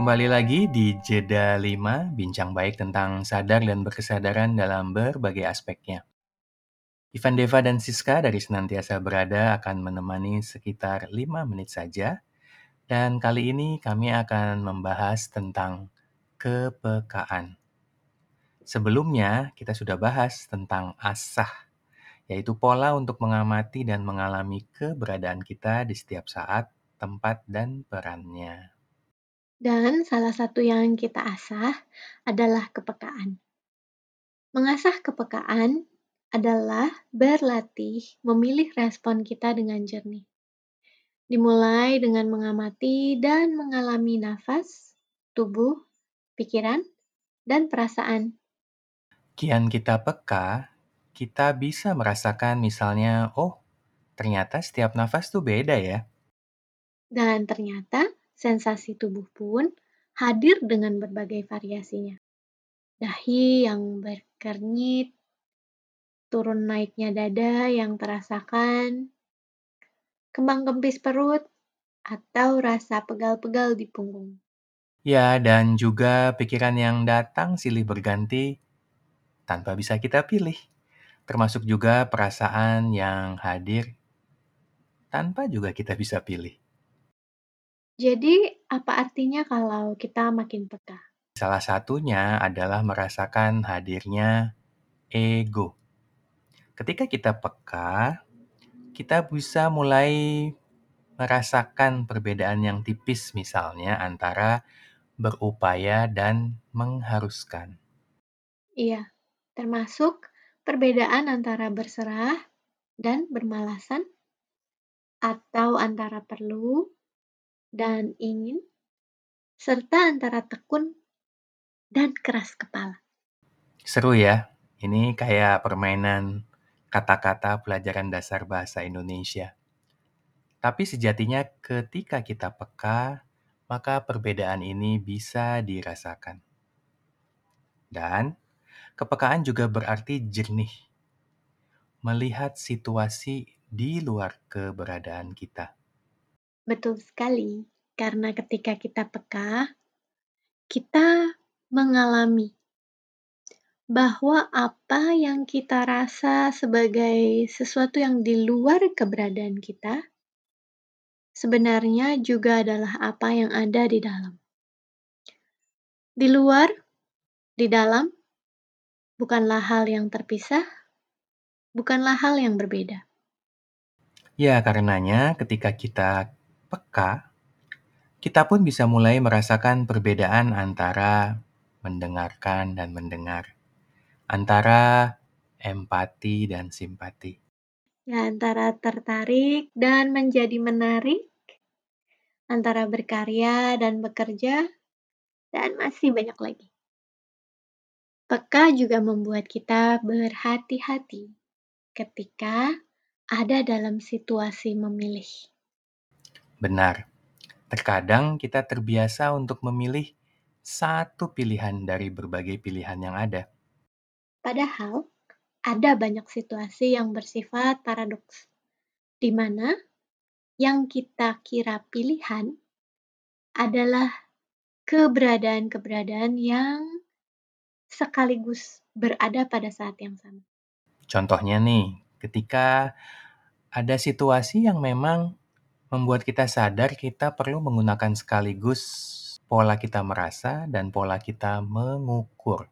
Kembali lagi di Jeda 5, bincang baik tentang sadar dan berkesadaran dalam berbagai aspeknya. Ivan Deva dan Siska dari Senantiasa Berada akan menemani sekitar 5 menit saja. Dan kali ini kami akan membahas tentang kepekaan. Sebelumnya kita sudah bahas tentang asah, yaitu pola untuk mengamati dan mengalami keberadaan kita di setiap saat, tempat, dan perannya. Dan salah satu yang kita asah adalah kepekaan. Mengasah kepekaan adalah berlatih memilih respon kita dengan jernih. Dimulai dengan mengamati dan mengalami nafas, tubuh, pikiran, dan perasaan. Kian kita peka, kita bisa merasakan misalnya, oh ternyata setiap nafas tuh beda ya. Dan ternyata sensasi tubuh pun hadir dengan berbagai variasinya. Dahi yang berkernyit, turun naiknya dada yang terasakan, kembang kempis perut, atau rasa pegal-pegal di punggung. Ya, dan juga pikiran yang datang silih berganti tanpa bisa kita pilih. Termasuk juga perasaan yang hadir tanpa juga kita bisa pilih. Jadi, apa artinya kalau kita makin peka? Salah satunya adalah merasakan hadirnya ego. Ketika kita peka, kita bisa mulai merasakan perbedaan yang tipis misalnya antara berupaya dan mengharuskan. Iya, termasuk perbedaan antara berserah dan bermalasan, atau antara perlu dan ingin, serta antara tekun dan keras kepala. Seru ya, ini kayak permainan kata-kata pelajaran dasar bahasa Indonesia. Tapi sejatinya ketika kita peka, maka perbedaan ini bisa dirasakan. Dan kepekaan juga berarti jernih, melihat situasi di luar keberadaan kita. Betul sekali, karena ketika kita peka, kita mengalami bahwa apa yang kita rasa sebagai sesuatu yang di luar keberadaan kita, sebenarnya juga adalah apa yang ada di dalam. Di luar, di dalam, bukanlah hal yang terpisah, bukanlah hal yang berbeda. Ya, karenanya ketika kita peka, kita pun bisa mulai merasakan perbedaan antara mendengarkan dan mendengar, antara empati dan simpati. Ya, antara tertarik dan menjadi menarik, antara berkarya dan bekerja, dan masih banyak lagi. Peka juga membuat kita berhati-hati ketika ada dalam situasi memilih. Benar, terkadang kita terbiasa untuk memilih satu pilihan dari berbagai pilihan yang ada. Padahal, ada banyak situasi yang bersifat paradoks, di mana yang kita kira pilihan adalah keberadaan-keberadaan yang sekaligus berada pada saat yang sama. Contohnya nih, ketika ada situasi yang memang membuat kita sadar kita perlu menggunakan sekaligus pola kita merasa dan pola kita mengukur.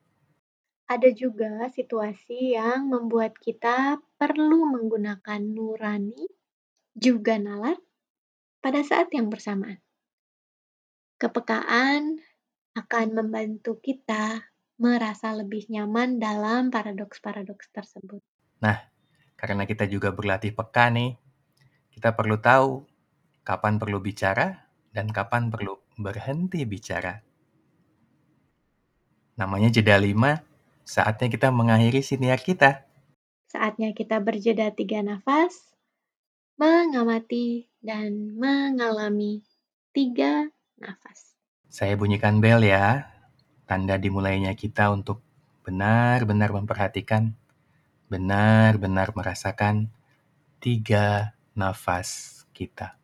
Ada juga situasi yang membuat kita perlu menggunakan nurani, juga nalar, pada saat yang bersamaan. Kepekaan akan membantu kita merasa lebih nyaman dalam paradoks-paradoks tersebut. Nah, karena kita juga berlatih peka nih, kita perlu tahu kapan perlu bicara dan kapan perlu berhenti bicara. Namanya jeda lima, saatnya kita mengakhiri siniar kita. Saatnya kita berjeda tiga nafas, mengamati dan mengalami tiga nafas. Saya bunyikan bel ya, tanda dimulainya kita untuk benar-benar memperhatikan, benar-benar merasakan tiga nafas kita.